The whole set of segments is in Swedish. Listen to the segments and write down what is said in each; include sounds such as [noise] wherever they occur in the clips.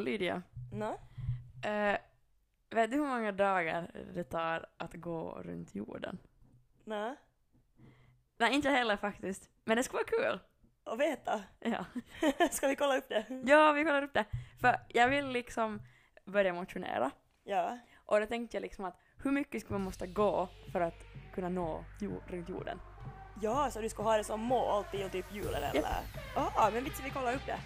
Lydia. Nå? Eh, vet du hur många dagar det tar att gå runt jorden? Nå? Nej, inte heller faktiskt. Men det skulle vara kul. Och veta. Ja. [laughs] Ska vi kolla upp det? ja, vi kollar upp det. För jag vill liksom börja motionera. Ja. Och då tänkte jag liksom att hur mycket skulle man måste gå för att kunna nå jord, runt jorden? Ja, så du ska ha det som mål till typ julen eller? Ja, ah, men vits vi kollar upp det.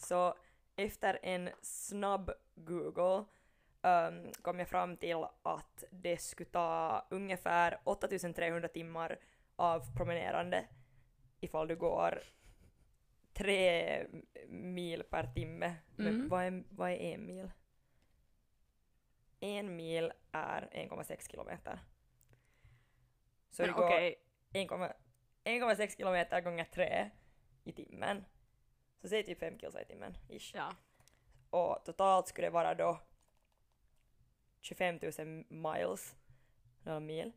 Så efter en snabb Google um, kom jag fram till att det skulle ta ungefär 8300 timmar av promenerande ifall du går tre mil per timme. Men Mm. vad, är, vad är en mil? En mil är 1,6 kilometer. Så Men det går 1,- 1,6 kilometer gånger 3 i timmen. Så säg typ 5 kilometer i timmen, ish. ja. Och totalt skulle det vara då 25 000 miles, några mil.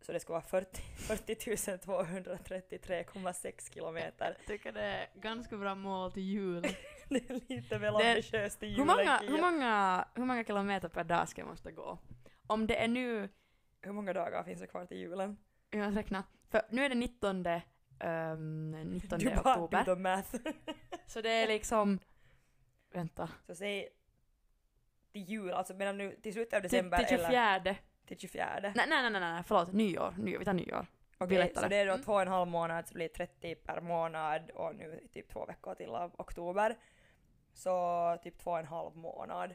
Så det skulle vara 40, 40 233,6 kilometer. Jag tycker det är ganska bra mål till jul. [laughs] Det är lite väl ambitiöst hur, julen. många, Kia. hur, många, hur många kilometer per dag ska jag måste gå? Om det är nu, hur många dagar finns det kvar till julen? jag ska räkna, för nu är det 19, um, 19 Du bara do oktober. the math. [laughs] Så det är liksom, vänta, Så säg till jul, alltså medan nu till slutet av till, december till 24. eller till 24. Nej, nej, nej, nej, nej, förlåt, nyår, nyår, vi tar nyår. Okej, lättare. så det är då Mm. två och en halv månad, så det blir 30 per månad och nu är typ två veckor till av oktober. Så typ två och en halv månad.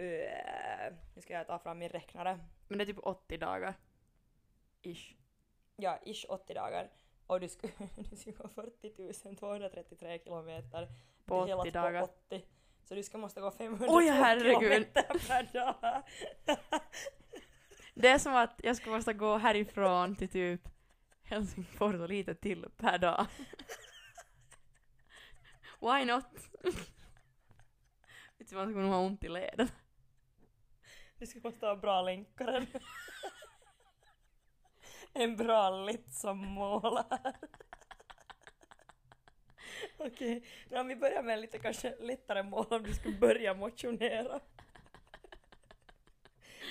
Uh, nu ska jag ta fram min räknare. Men det är typ 80 dagar. Ish. Ja, ish 80 dagar. Och du skulle, du skulle gå 40 233 kilometer. På delat 80 dagar. På 80. Så du ska måste gå 502 Oj, kilometer per dag. Det är som att jag skulle måste gå härifrån till typ Helsingfors och lite till per dag. [laughs] Why not? [laughs] Vet du, man skulle nog ha ont i leden. Du ska måste ha bra länkare. [laughs] En bra litt som målar. Okej, okay. om vi börjar med lite kanske lättare mål om du ska börja motionera.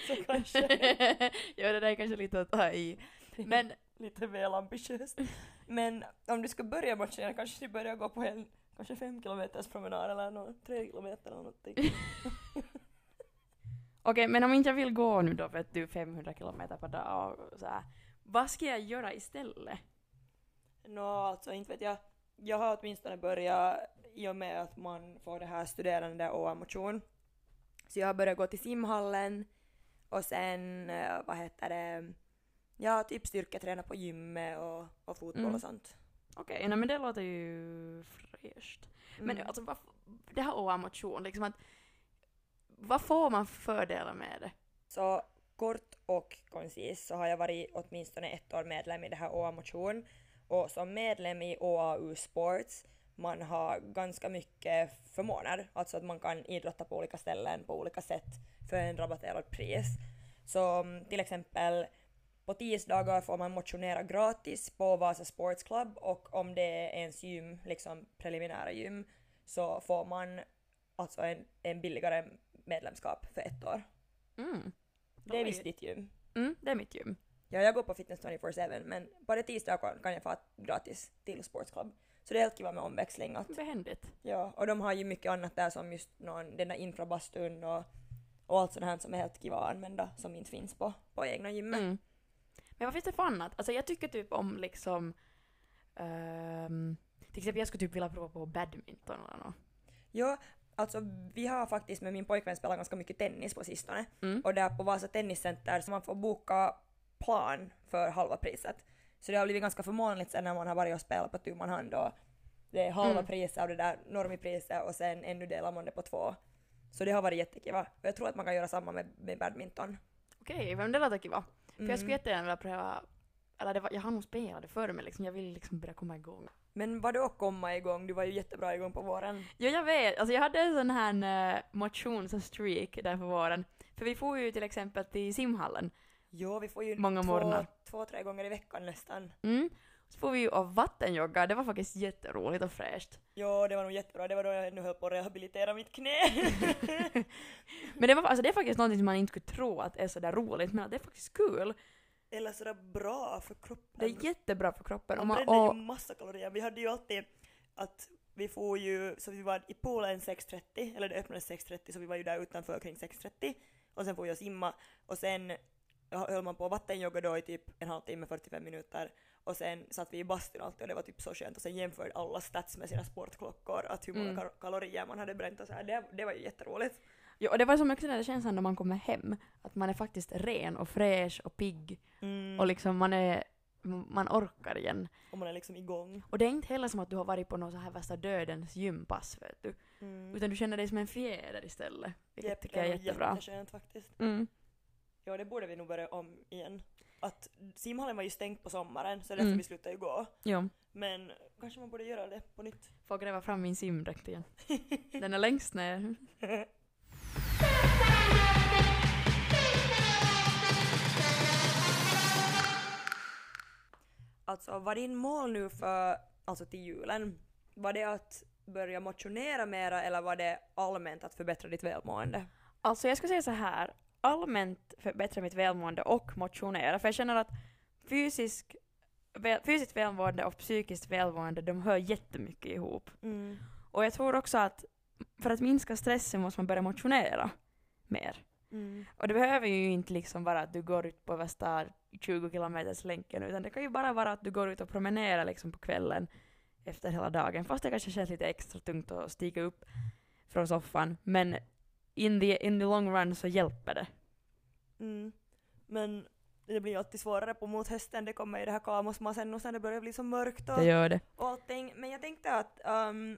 Så kanske [laughs] ja, det där är kanske lite att ta i. Men lite väl ambitiöst. Men om du ska börja motionera kanske du börjar gå på en kanske fem kilometers promenad eller någon, tre kilometer eller någonting. [laughs] okej, men om inte jag vill gå nu då vet du 500 kilometer per dag och så här. Vad ska jag göra istället? Nå, alltså inte vet jag. Jag har åtminstone börjat i och med att man får det här studerande och motion. Så jag har börjat gå till simhallen och sen, eh, vad heter det, ja typ styrketräna på gymmet och, och fotboll Mm. och sånt. Okej, nej men det låter ju fräscht. Men Mm. alltså, vad, det här OA-motion, liksom att vad får man för fördelar med det? Så kort och koncis så har jag varit åtminstone ett år medlem i det här OA Motion och som medlem i OAU Sports man har ganska mycket förmåner, alltså att man kan idrotta på olika ställen på olika sätt för en rabatterad pris. Så mm, till exempel på tisdagar får man motionera gratis på Vasa Sports Club och om det är ens gym, liksom preliminära gym, så får man alltså en, en billigare medlemskap för ett år. Mm. Det är visst ditt gym. Mm, det är mitt gym. Ja, jag går på Fitness 24-7 men bara tisdag kan kan jag få gratis till Sports Club. Så det är helt kiva med omväxling. Att, Behändigt. ja, och de har ju mycket annat där som just någon, den där infrabastun och, och allt sånt här som är helt kiva att använda som inte finns på, på egna gymmet. Mm. Men vad finns det för annat? Alltså jag tycker typ om liksom ehm, till exempel jag skulle typ vilja prova på badminton eller något. Ja, alltså vi har faktiskt med min pojkvän spelat ganska mycket tennis på sistone. Mm. Och där på Vasa Tenniscenter så man får boka plan för halva priset. Så det har blivit ganska förmånligt sen när man har varit och spelat på tu man hand och det är halva Mm. priset av det där normipriset och sen ännu delar man det på två. Så det har varit jättekiva. Och jag tror att man kan göra samma med, med badminton. Okej, men det låter kiva. För Mm. jag skulle jättegärna vilja pröva eller det var, jag har nog spelat det förr men liksom jag vill liksom börja komma igång. Men vadå komma igång? Du var ju jättebra igång på våren. Jo jag vet, alltså jag hade en sån här uh, motionsstreak där på våren. För vi får ju till exempel till simhallen. Jo, vi får ju Många två, morgnar. två, tre gånger i veckan nästan. Mm. Så får vi ju och vattenjogga, det var faktiskt jätteroligt och fräscht. Jo, det var nog jättebra. Det var då jag ännu höll på att rehabilitera mitt knä. [laughs] Men det, var, alltså det är faktiskt någonting som man inte skulle tro att är sådär roligt, men att det är faktiskt kul. Eller sådär bra för kroppen. Det är jättebra för kroppen. Och Man man, bränner och, ju massa kalorier. Vi hade ju alltid att vi får ju, så vi var i poolen 6.30, eller det öppnades 6.30 så vi var ju där utanför kring 6.30 och sen får jag simma och sen höll man på vattenjogga då i typ en halvtimme, 45 minuter och sen satt vi i bastun alltid och det var typ så skönt och sen jämförde alla stats med sina sportklockor att hur många Mm. kal- kalorier man hade bränt och så här. Det, det var ju jätteroligt. Ja, och det var som också den där känslan när man kommer hem, att man är faktiskt ren och fräsch och pigg Mm. och liksom man är man orkar igen. och man är liksom igång. Och det är inte heller som att du har varit på någon så här värsta dödens gympass, vet du. Mm. Utan du känner dig som en fjäder istället. Vilket Japp, tycker jag är det jättebra. Jätteskönt faktiskt. Mm. Ja, det borde vi nog börja om igen. Att simhallen var ju stängt på sommaren så därför Mm. vi slutade ju gå. Jo. Men kanske man borde göra det på nytt. Får gräva fram min simdräkt igen. [laughs] Den är längst ner. [laughs] Alltså var din mål nu för, alltså till julen, var det att börja motionera mera eller var det allmänt att förbättra ditt välmående? Alltså jag skulle säga så här. allmänt förbättra mitt välmående och motionera, för jag känner att fysisk, väl, fysiskt välmående och psykiskt välmående, de hör jättemycket ihop. Mm. Och jag tror också att för att minska stressen måste man börja motionera mer. Mm. Och det behöver ju inte liksom vara att du går ut på värsta 20 kilometers länken, utan det kan ju bara vara att du går ut och promenerar liksom på kvällen efter hela dagen, fast det kanske känns lite extra tungt att stiga upp från soffan. Men in the, in the long run så hjälper det. Mm. Men det blir ju alltid svårare på mot hösten, det kommer ju det här kamosmasen och sen det börjar bli så mörkt och, Det gör det. och allting. Men jag tänkte att um,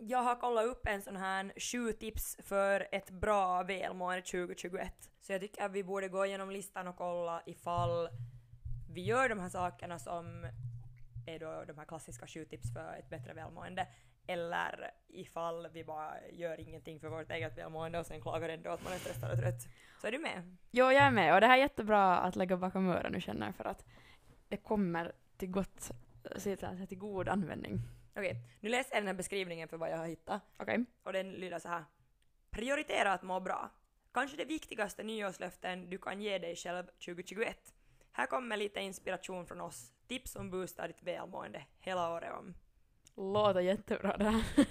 jag har kollat upp en sån här sju tips för ett bra välmående 2021. Så jag tycker att vi borde gå igenom listan och kolla ifall vi gör de här sakerna som är då de här klassiska sju tips för ett bättre välmående. Eller ifall vi bara gör ingenting för vårt eget välmående och sen klagar ändå att man är stressad och trött. Så är du med? Jo, jag är med och det här är jättebra att lägga bakom öronen nu känner jag för att det kommer till gott, till god användning. Okej, nu läser jag den här beskrivningen för vad jag har hittat. Okej? Och den lyder så här. Prioritera att må bra. Kanske det viktigaste nyårslöften du kan ge dig själv 2021. Här kommer lite inspiration från oss. Tips som boostar ditt välmående hela året om. Låter jättebra det här. [laughs]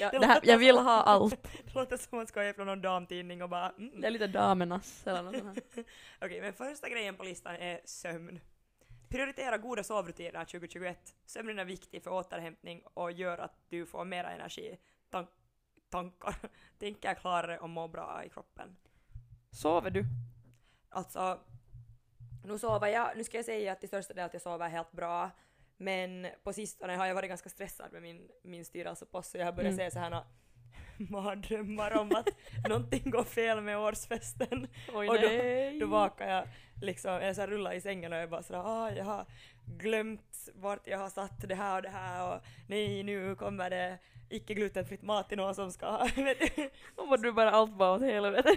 ja, Det här jag vill ha allt. [laughs] Det låter som ska ge från någon damtidning och bara mm. Det är lite damernas eller något sånt här. [laughs] Okej, men första grejen på listan är sömn. Prioritera goda sovrutiner 2021. Sömnen är viktig för återhämtning och gör att du får mera energi, tan- tankar, [laughs] tänker klarare och mår bra i kroppen. Sover du? Alltså, nu sover jag, nu ska jag säga att till största del att jag sover helt bra, men på sistone har jag varit ganska stressad med min, min styrelsepost så jag har börjat Mm. se så här mardrömmar om att [laughs] någonting går fel med årsfesten. Oj Och då- nej. Då vakar jag liksom, jag så rullar i sängen och jag bara sådär ah, jag har glömt vart jag har satt det här och det här och nej nu kommer det icke glutenfritt mat till någon som ska. [laughs] Då var du bara allt bara åt helvete.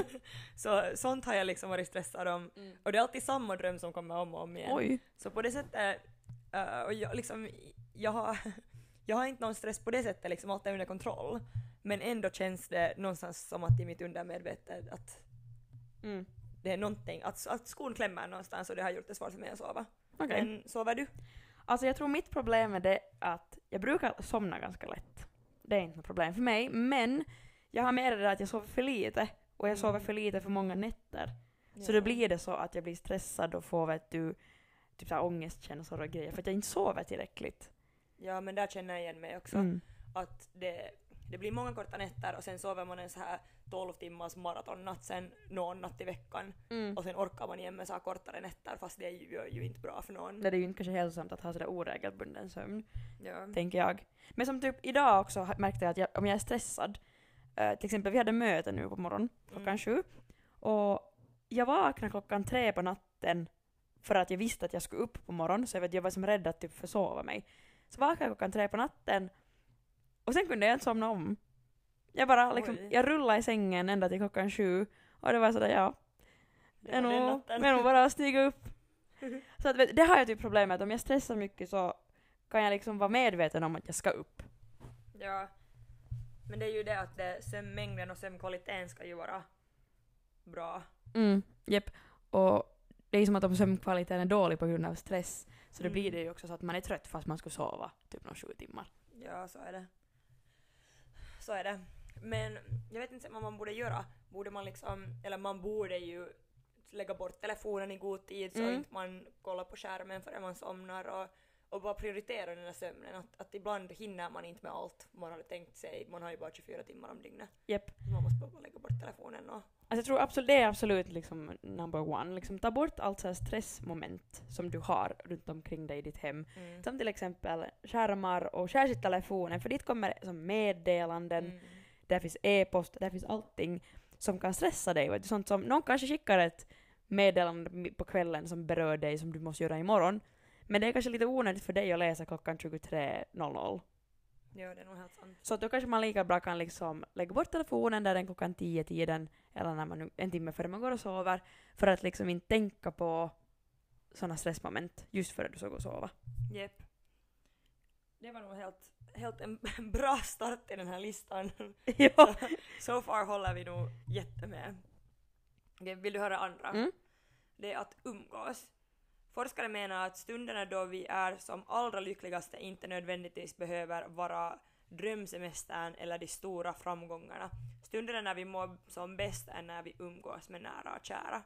[laughs] Så sånt har jag liksom varit stressad om. Och det är alltid samma dröm som kommer om och om igen. Oj. Så på det sättet, eh, och jag liksom, jag har, jag har inte någon stress på det sättet liksom, allt är under kontroll. Men ändå känns det någonstans som att i mitt undermedvetet att Mm. det är någonting, att, att skon klämmer någonstans och det har gjort det svårt för mig att sova. Okej. Men sover du? Alltså jag tror mitt problem är det att jag brukar somna ganska lätt. Det är inte något problem för mig, men jag har mer det där att jag sover för lite och jag sover Mm. för lite för många nätter. Så då blir det så att jag blir stressad och får vet du, typ så här ångestkänslor och grejer för att jag inte sover tillräckligt. Ja men där känner jag igen mig också. Mm. Att det, det blir många korta nätter och sen sover man en så här 12 timmars maratonnatt sen någon natt i veckan Mm. och sen orkar man igen med så här kortare nätter fast det är ju, ju inte bra för någon. Det är ju inte kanske hälsosamt att ha sådär oregelbunden sömn, Ja. tänker jag. Men som typ idag också märkte jag att jag, om jag är stressad, eh, till exempel vi hade möte nu på morgonen klockan Mm. sju, och jag vaknade klockan tre på natten för att jag visste att jag skulle upp på morgonen så jag, vet, jag var som rädd att typ försova mig. Så vaknade jag klockan tre på natten och sen kunde jag inte somna om. Jag bara liksom, Oj. jag rullade i sängen ända till klockan sju och det var sådär ja, Det är nog, är nog bara stiga upp. [laughs] Så att, det har jag typ problem med, att om jag stressar mycket så kan jag liksom vara medveten om att jag ska upp. Ja. Men det är ju det att det, sömnmängden och sömnkvaliteten ska ju vara bra. Mm, jepp. Och det är som att om sömnkvaliteten är dålig på grund av stress så då Mm. blir det ju också så att man är trött fast man skulle sova typ några sju timmar. Ja, så är det. Så är det. Men jag vet inte vad man borde göra. Borde man liksom, eller man borde ju lägga bort telefonen i god tid så Mm. inte man kollar på skärmen förrän man somnar och, och bara prioritera den där sömnen. Att, att ibland hinner man inte med allt man hade tänkt sig. Man har ju bara 24 timmar om dygnet. Så man måste bara lägga bort telefonen och... Alltså jag tror absolut, det är absolut liksom number one. Liksom ta bort allt så stressmoment som du har runt omkring dig i ditt hem. Mm. Som till exempel skärmar och särskilt telefonen för dit kommer som meddelanden, Mm. där finns e-post, där finns allting som kan stressa dig. Vet du? Sånt som, någon kanske skickar ett meddelande på kvällen som berör dig som du måste göra imorgon. Men det är kanske lite onödigt för dig att läsa klockan 23.00. Ja, det är nog helt sant. Så då kanske man lika bra kan liksom lägga bort telefonen där den klockan 10-tiden eller när man, nu- en timme före man går och sover för att liksom inte tänka på sådana stressmoment just före du ska gå och sova. Jep. Det var nog helt, helt en [laughs] bra start i den här listan. [laughs] ja. So far håller vi nog jättemed. Okej, vill du höra andra? Mm. Det är att umgås. Forskare menar att stunderna då vi är som allra lyckligaste inte nödvändigtvis behöver vara drömsemestern eller de stora framgångarna. Stunderna när vi mår som bäst är när vi umgås med nära och kära.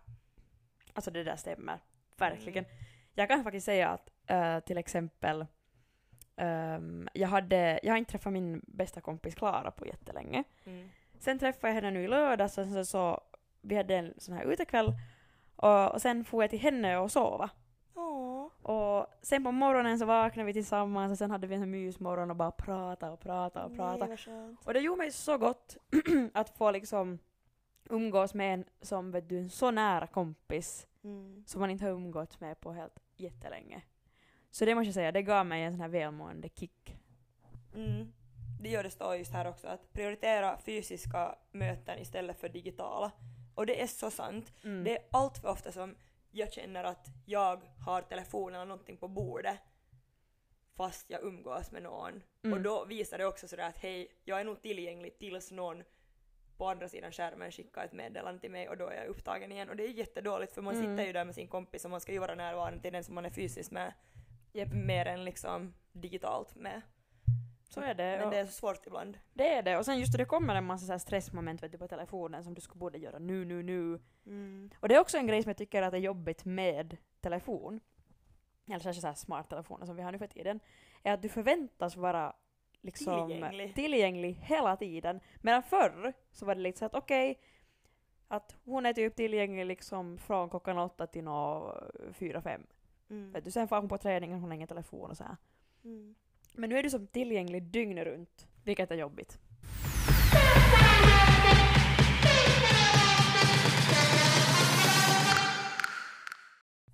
Alltså det där stämmer. Verkligen. Mm. Jag kan faktiskt säga att eh, till exempel ehm, jag, hade, jag har inte träffat min bästa kompis Klara på jättelänge. Mm. Sen träffade jag henne nu i lördags och sen så, vi hade en sån här utekväll och, och sen får jag till henne och sova. Och sen på morgonen så vaknade vi tillsammans och sen hade vi en mysmorgon och bara prata och prata och prata. Nej. Och det gjorde mig så gott [clears throat] att få liksom umgås med en som vet du, en så nära kompis Mm. som man inte har umgåtts med på helt jättelänge. Så det måste jag säga, det gav mig en sån här välmående kick. Mm. Det gör det står just här också att prioritera fysiska möten istället för digitala. Och det är så sant. Mm. Det är allt för ofta som jag känner att jag har telefonen eller någonting på bordet fast jag umgås med någon. Mm. Och då visar det också sådär att hej, jag är nog tillgänglig tills någon på andra sidan skärmen skickar ett meddelande till mig och då är jag upptagen igen. Och det är jättedåligt för man Mm. sitter ju där med sin kompis och man ska ju vara närvarande till den som man är fysiskt med. Japp. Mer än liksom digitalt med. Så är det. Men det är så svårt ibland. Det är det. Och sen just det, det kommer en massa så här stressmoment vet du, på telefonen som du skulle borde göra nu, nu, nu. Och det är också en grej som jag tycker att är jobbigt med telefon, eller särskilt så här smarttelefoner som vi har nu för tiden, är att du förväntas vara liksom Tillgänglig. tillgänglig hela tiden. Medan förr så var det lite så att okej, att hon är typ tillgänglig liksom från klockan åtta till nå fyra, fem. Mm. Vet du, sen får hon på träningen, hon har ingen telefon och så här. Mm. Men nu är du som tillgänglig dygnet runt, vilket är jobbigt.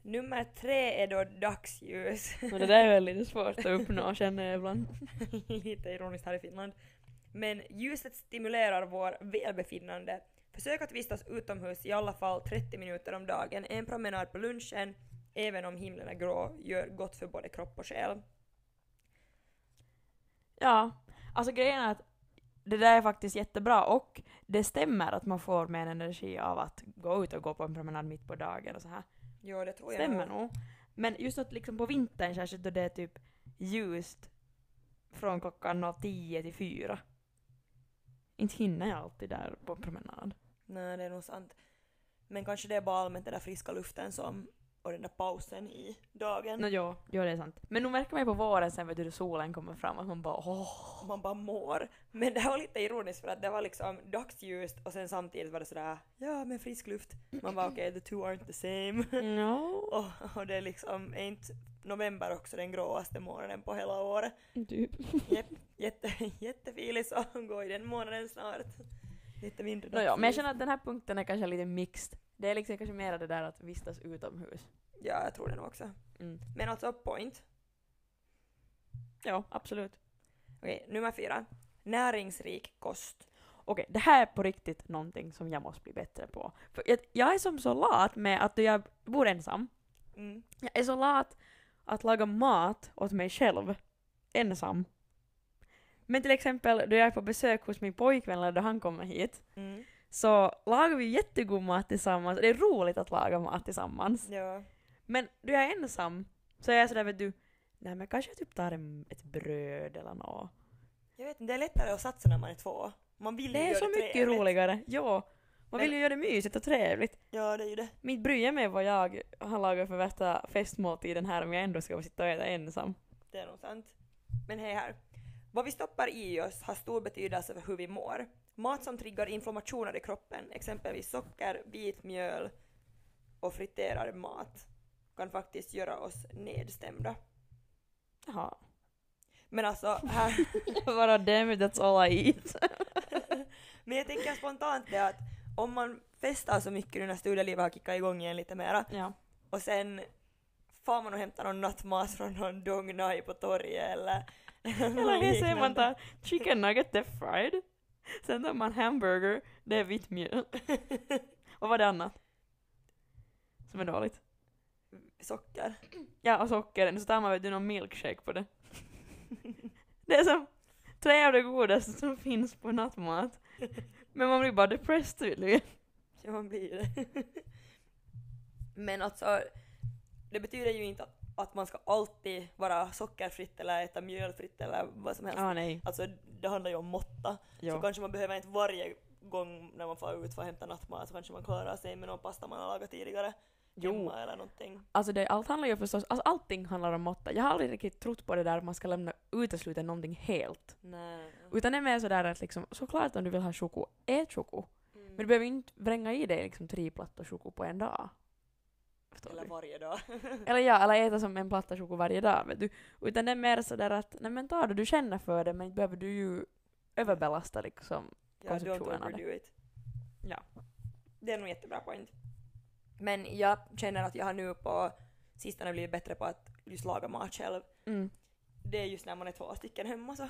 Nummer tre är då dagsljus. Men det där är väl lite svårt att uppnå känner jag ibland. [laughs] Lite ironiskt här i Finland. Men ljuset stimulerar vår välbefinnande. Försök att vistas utomhus i alla fall 30 minuter om dagen. En promenad på lunchen, även om himlen är grå, gör gott för både kropp och själ. Ja, alltså grejen är att det där är faktiskt jättebra och det stämmer att man får mer energi av att gå ut och gå på en promenad mitt på dagen och så här. Jo, det tror jag Stämmer nog. Men just att liksom på vintern särskilt då det är typ ljust från klockan 10 till 4. Inte hinner jag alltid där på promenad. Nej, det är nog sant. Men kanske det är bara allmänt den där friska luften som, och den där pausen i dagen. Nå jo, jo det är sant. Men nu märker man ju på våren sen vet du solen kommer fram att man bara åh. man bara mår. Men det här var lite ironiskt för att det var liksom dagsljust och sen samtidigt var det sådär ja men frisk luft. Man bara okej the two aren't the same. No. [laughs] och, och det är liksom, är inte november också den gråaste månaden på hela året? Typ. [laughs] Jätte, jättefilis [laughs] att gå i den månaden snart. Lite mindre Nå jo, men jag känner att den här punkten är kanske lite mixed. Det är liksom kanske mer det där att vistas utomhus. Ja, jag tror det nog också. Mm. Men alltså point. Ja, absolut. Okej, nummer fyra. Näringsrik kost. Okej, det här är på riktigt någonting som jag måste bli bättre på. För jag, jag är som så lat med att jag bor ensam. Mm. Jag är så lat att laga mat åt mig själv. Ensam. Men till exempel då jag är på besök hos min pojkvän eller då han kommer hit Mm. Så lagar vi jättegod mat tillsammans. Det är roligt att laga mat tillsammans. Ja. Men då jag är ensam så är jag sådär vet du, nej men kanske jag typ tar en, ett bröd eller något. Jag vet inte, det är lättare att satsa när man är två. Man vill ju Det är göra så det mycket trevligt. roligare. Ja. Man Men- vill ju göra det mysigt och trevligt. Ja, det är ju det. Mitt bryr mig vad jag har lagat för värsta festmåltiden här om jag ändå ska sitta och äta ensam. Det är nog sant. Men hej här. Vad vi stoppar i oss har stor betydelse för hur vi mår. Mat som triggar inflammationer i kroppen, exempelvis socker, vit mjöl och friterad mat, kan faktiskt göra oss nedstämda. Jaha. Men alltså, här, [laughs] Bara damn it, that's all I eat. [laughs] men jag tänker spontant det att om man festar så mycket nu när studielivet har kickat igång igen lite mera ja. och sen far man och hämtar någon nattmat från någon Dong Nai på torget eller Eller det säger man [laughs] tar chicken nugget, är fried. [laughs] Sen tar man hamburger, det är vitt mjöl. [laughs] vad är det annat? Som är dåligt? socker. Ja, och socker. Så tar man du någon milkshake på det. [laughs] det är som tre av det godaste som finns på nattmat. Men man blir bara depressed tydligen. Ja, man blir det. Men alltså, det betyder ju inte att, att man ska alltid vara sockerfritt eller äta mjölfritt eller vad som helst. Ah, nej. Alltså, det handlar ju om måtta. Så Jo. kanske man behöver inte varje gång när man får ut för att hämta nattmat så kanske man klarar sig med någon pasta man har lagat tidigare Jo. hemma eller någonting. Alltså det, allt handlar ju förstås, alltså allting handlar om måtta. Jag har aldrig riktigt trott på det där att man ska lämna utesluta någonting helt. Nej. Utan det är mer sådär att liksom, såklart om du vill ha choko, ät choko. Mm. Men du behöver inte vränga i dig liksom tre plattor choko på en dag. Förstår Eller varje dag. [laughs] Eller ja, eller äta som en platta choko varje dag vet du. Utan det är mer sådär att, nej men ta det du känner för det men inte behöver du ju överbelasta liksom. ja, konsumtionen av det. it. Ja. Det är nog jättebra point. Men jag känner att jag har nu på sistone blivit bättre på att just laga mat själv. Mm. det är just när man är två stycken hemma så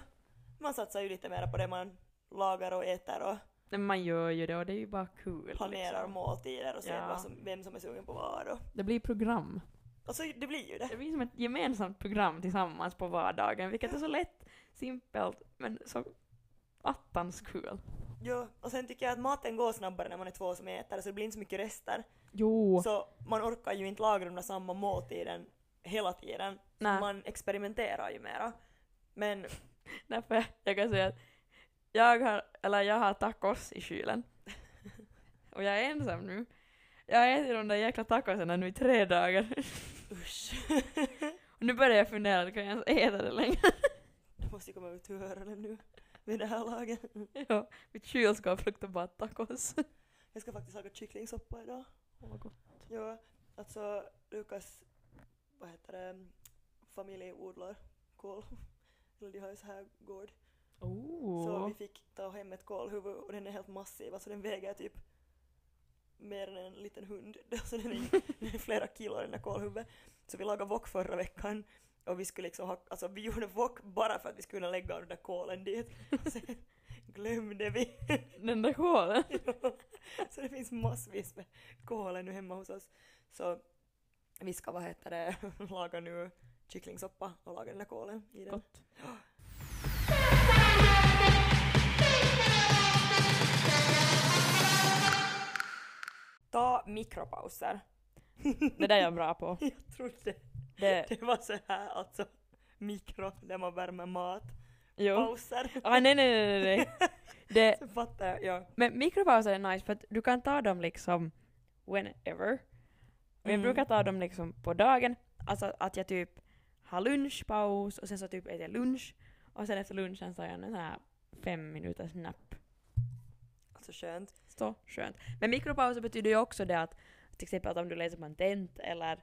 man satsar ju lite mer på det man lagar och äter och Men man gör ju det och det är ju bara kul. planerar liksom. måltider och ser Ja. vad som, vem som är sugen på vad och Det blir program. alltså det blir ju det. Det blir som ett gemensamt program tillsammans på vardagen, vilket är så lätt, simpelt, men så attans kul. Ja, och sen tycker jag att maten går snabbare när man är två som äter så det blir inte så mycket rester. Jo. Så man orkar ju inte laga den där samma måltiden hela tiden. Man experimenterar ju mera. Men [laughs] Därför jag kan säga att jag har, eller jag har tacos i kylen. [laughs] Och jag är ensam nu. Jag har ätit de där jäkla tacosarna nu i tre dagar. [laughs] usch. [laughs] Och nu börjar jag fundera, kan jag ens äta det längre? det måste ju komma ut ur öronen nu vid det här laget. ja, mitt kylskåp luktar bara tacos. Jag ska faktiskt laga kycklingsoppa idag. Åh, vad gott. Ja, alltså Lukas, vad heter det, familj odlar kål. Eller de har ju så här gård. Så Oh. vi fick ta hem ett kålhuvud och den är helt massiv, alltså den väger typ mer än en liten hund. [laughs] Alltså den är, den är flera kilo den där kålhuvudet. Så vi lagade wok förra veckan och vi skulle liksom ha, alltså vi gjorde wok bara för att vi skulle kunna lägga den där kålen dit. Sen [laughs] glömde vi. [laughs] Den där kålen. så det finns massvis med kål nu hemma hos oss. Så vi ska, vad heter det, laga nu kycklingsoppa och laga den där kålen i den. Gott. Ta mikropauser. [laughs] Det där är jag bra på. [laughs] Jag trodde Det, det var så här alltså mikro där man värmer mat. jo. Pauser. Ah, nej, nej, nej, nej. [laughs] Det, Så fattar jag, ja. men mikropauser är nice för att du kan ta dem liksom whenever. Och jag Mm. brukar ta dem liksom på dagen. Alltså att jag typ har lunchpaus och sen så typ äter jag lunch. Och sen efter lunchen så har jag en sån här fem minuters napp. Alltså skönt. Så skönt. Men mikropauser betyder ju också det att till exempel att om du läser på en tent eller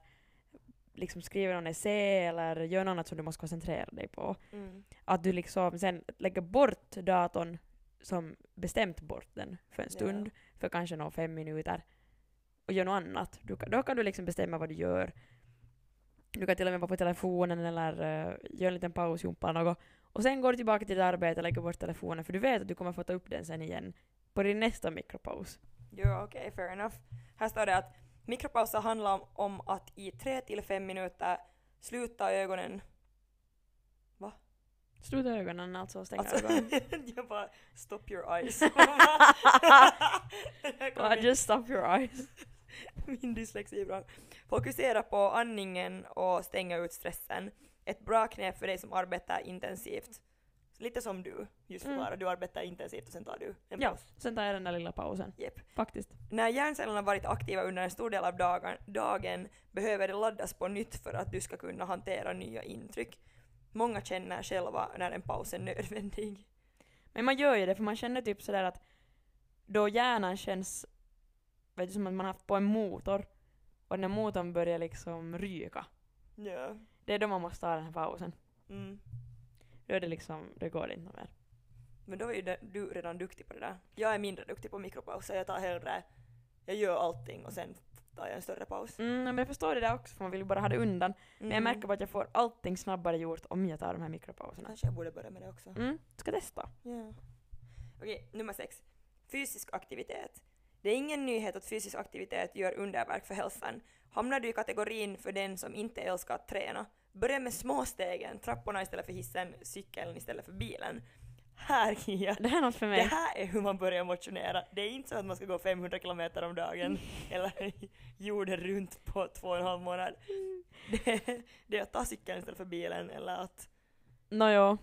liksom skriver någon essä eller gör något annat som du måste koncentrera dig på. Mm. Att du liksom sen lägger bort datorn som bestämt bort den för en stund, för kanske några fem minuter och gör något annat. Du, då kan du liksom bestämma vad du gör. Du kan till och med vara på telefonen eller uh, göra en liten pausjumpa eller något. Och sen går du tillbaka till ditt arbete och lägger bort telefonen för du vet att du kommer få ta upp den sen igen på din nästa mikropaus. Ja, okej, okay, fair enough. Här står det att mikropauser handlar om, om att i tre till fem minuter sluta ögonen Va? Sluta ögonen, alltså stänga alltså, ögonen. [laughs] jag bara, stop your eyes. [laughs] just stop your eyes. [laughs] Min dyslexi är bra. Fokusera på andningen och stänga ut stressen. Ett bra knep för dig som arbetar intensivt. Lite som du just förklarade, mm. du arbetar intensivt och sen tar du en paus. Ja, sen tar jag den där lilla pausen. Yep. Faktiskt. När hjärncellerna varit aktiva under en stor del av dagen, dagen behöver det laddas på nytt för att du ska kunna hantera nya intryck. Många känner själva när en paus är nödvändig. Men man gör ju det, för man känner typ sådär att då hjärnan känns vet du, som att man haft på en motor och när motorn börjar liksom ryka. Ja. Det är då man måste ta den här pausen. Mm. Då är det liksom, det går inte mer. Men då är ju du redan duktig på det där. Jag är mindre duktig på mikropauser, jag tar hellre, jag gör allting och sen tar jag en större paus. Mm, men jag förstår det där också för man vill ju bara ha det undan. Mm. Men jag märker bara att jag får allting snabbare gjort om jag tar de här mikropauserna. Kanske jag borde börja med det också. Mm, ska testa. Yeah. Okej, nummer sex. Fysisk aktivitet. Det är ingen nyhet att fysisk aktivitet gör underverk för hälsan. Hamnar du i kategorin för den som inte älskar att träna, börja med småstegen, trapporna istället för hissen, cykeln istället för bilen. Här Kia, det här är något för mig. Det här är hur man börjar motionera. Det är inte så att man ska gå 500 kilometer om dagen [laughs] eller jorden runt på två och en halv månad. Det är, det är att ta cykeln istället för bilen eller att... Nåjo.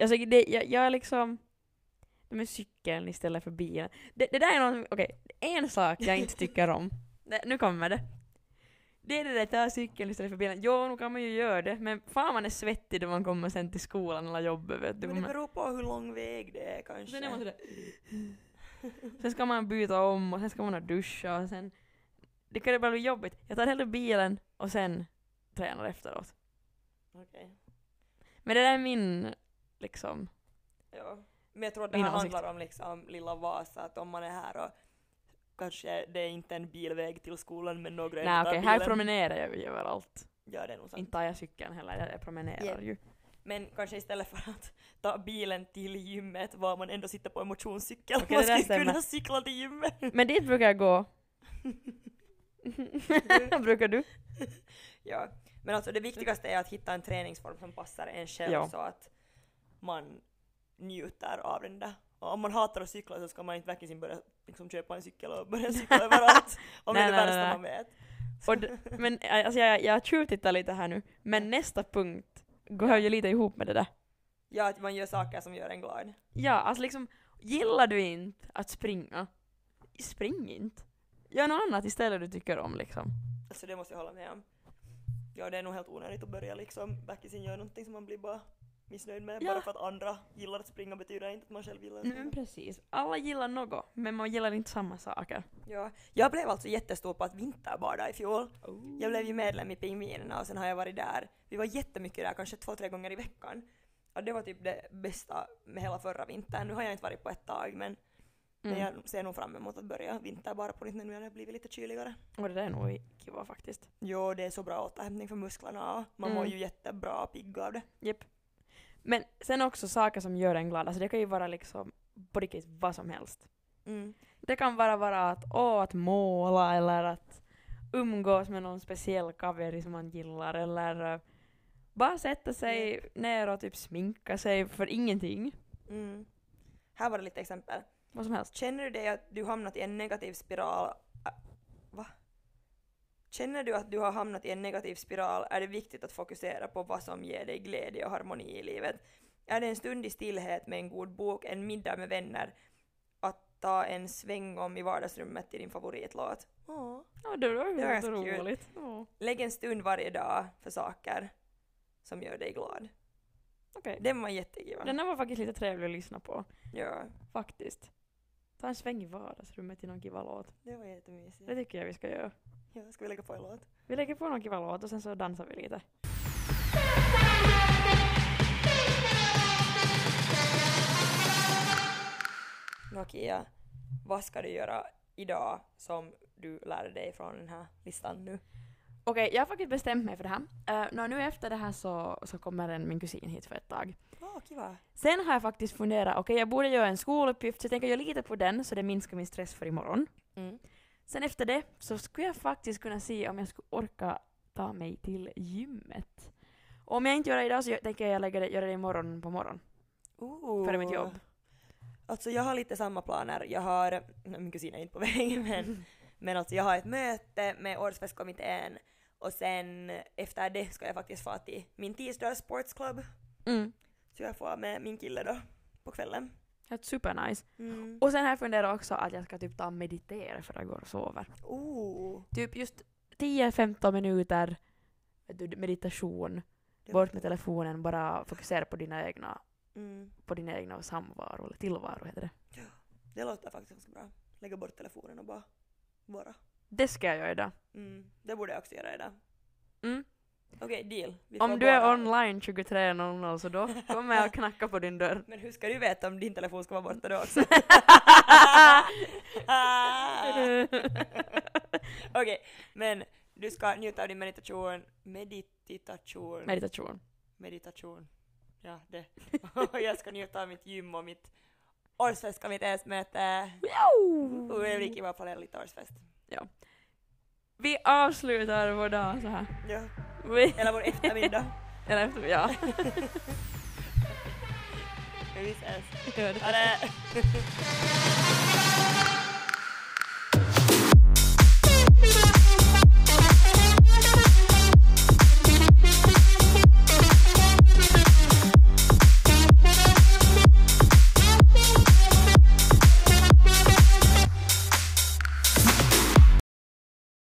Alltså, det, jag, jag är liksom med cykeln istället för bilen. Det, det där är någon, okej, okay, en sak jag inte tycker om. [laughs] Nu kommer det. Det är det där ta cykeln istället för bilen. Jo, nu kan man ju göra det, men fan man är svettig då man kommer sen till skolan eller jobbet vet du. Men det beror på hur lång väg det är kanske. Sen är man sådär... sen ska man byta om och sen ska man duscha och sen... Det kan ju bara bli jobbigt. Jag tar hellre bilen och sen tränar efteråt. Okej. Okay. Men det där är min, liksom... Ja. Men jag tror att det här handlar om liksom lilla Vasa, att om man är här och kanske det är inte en bilväg till skolan men några Nej okej, här promenerar jag ju överallt. Ja det är nog sant. Inte tar jag cykeln heller, jag promenerar yeah. ju. Men kanske istället för att ta bilen till gymmet var man ändå sitter på en motionscykel. Okay, man skulle stämmer. kunna cykla till gymmet. Men dit brukar jag gå. [laughs] [laughs] brukar du? ja. Men alltså det viktigaste är att hitta en träningsform som passar en själv ja. så att man njuter av den där. Om man hatar att cykla så ska man inte verkligen börja liksom, köpa en cykel och börja cykla överallt. [laughs] Om det är det värsta man vet. Och men [laughs] alltså, jag, jag tjuvtittar lite här nu, men nästa punkt går ju lite ihop med det där. Ja, att man gör saker som gör en glad. Ja, alltså liksom, gillar du inte att springa, spring inte. Gör något annat istället du tycker om liksom. Alltså det måste jag hålla med om. Ja, det är nog helt onödigt att börja liksom backisen göra någonting som man blir bara missnöjd med. Ja. Bara för att andra gillar att springa betyder inte att man själv gillar att springa. Mm, precis. Alla gillar något, men man gillar inte samma saker. Ja. Jag blev alltså jättestor på att vinterbada i fjol. Oh. Jag blev ju medlem i Pingvinerna och sen har jag varit där. Vi var jättemycket där, kanske två, tre gånger i veckan. Och det var typ det bästa med hela förra vintern. Nu har jag inte varit på ett tag men Mm. Men jag ser nog fram emot att börja vinterbada på nytt nu när det blivit lite kyligare. Och det där är nog kiva faktiskt. Jo, det är så bra återhämtning för musklerna man mm. mår ju jättebra pigg av det. Japp. Men sen också saker som gör en glad, alltså det kan ju vara liksom på riktigt vad som helst. Mm. Det kan bara vara att, åh, att måla eller att umgås med någon speciell kaveri som man gillar eller uh, bara sätta sig mm. ner och typ sminka sig för ingenting. Mm. Här var det lite exempel. Vad som helst. Känner du dig att du hamnat i en negativ spiral Känner du att du har hamnat i en negativ spiral är det viktigt att fokusera på vad som ger dig glädje och harmoni i livet. Är det en stund i stillhet med en god bok, en middag med vänner, att ta en sväng om i vardagsrummet till din favoritlåt? Åh, ja, det var, det var roligt. Åh. Lägg en stund varje dag för saker som gör dig glad. Okay. Den var jättekul. Den var faktiskt lite trevlig att lyssna på. Ja. Faktiskt. Ta en sväng i vardagsrummet till någon kiva låt. Det var jättemysigt. Det tycker jag vi ska göra. Ja, ska vi lägga på en låt? Vi lägger på någon kiva låt och sen så dansar vi lite. Nokia, vad ska du göra idag som du lärde dig från den här listan nu? Okej, jag har faktiskt bestämt mig för det här. Uh, nå, nu efter det här så, så kommer en, min kusin hit för ett tag. Åh, kiva. Sen har jag faktiskt funderat, okej jag borde göra en skoluppgift så jag tänker göra lite på den så det minskar min stress för imorgon. Mm. Sen efter det så skulle jag faktiskt kunna se om jag skulle orka ta mig till gymmet. Och om jag inte gör det idag så tänker jag lägga det, göra det imorgon på morgon. Ooh. Före mitt jobb. Alltså jag har lite samma planer. Jag har, [laughs] min kusin är inte på väg [laughs] men, [laughs] men alltså jag har ett möte med årsfestkommittén och sen efter det ska jag faktiskt få till min tisdags sportsklubb. Mm. Så jag får med min kille då på kvällen. Är supernice. Mm. Och sen har jag funderat också att jag ska typ ta och meditera för jag går och. Ooh. Typ just 10-15 minuter meditation, bort med telefonen, bara fokusera på dina egna, Mm. på din egna samvaro, eller tillvaro heter det. Det låter faktiskt ganska bra. Lägga bort telefonen och bara vara. Det ska jag göra idag. Mm. Det borde jag också göra idag. Mm. Okej, deal. Vi Om du är online 23.00 så då kommer jag knacka på din dörr. Men hur ska du veta om din telefon ska vara borta då också? [laughs] Okej, men du ska njuta av din meditation. Meditation. Meditation. meditation. Ja, det. Och [laughs] jag ska njuta av mitt gym och mitt årsfestkommittés möte. Och det blir kiva att planera lite årsfest. Vi avslutar vår dag så här. Ja. Eller vår eftermiddag. [laughs] eller efter, ja. [laughs] [laughs] Vi ses. Gör det!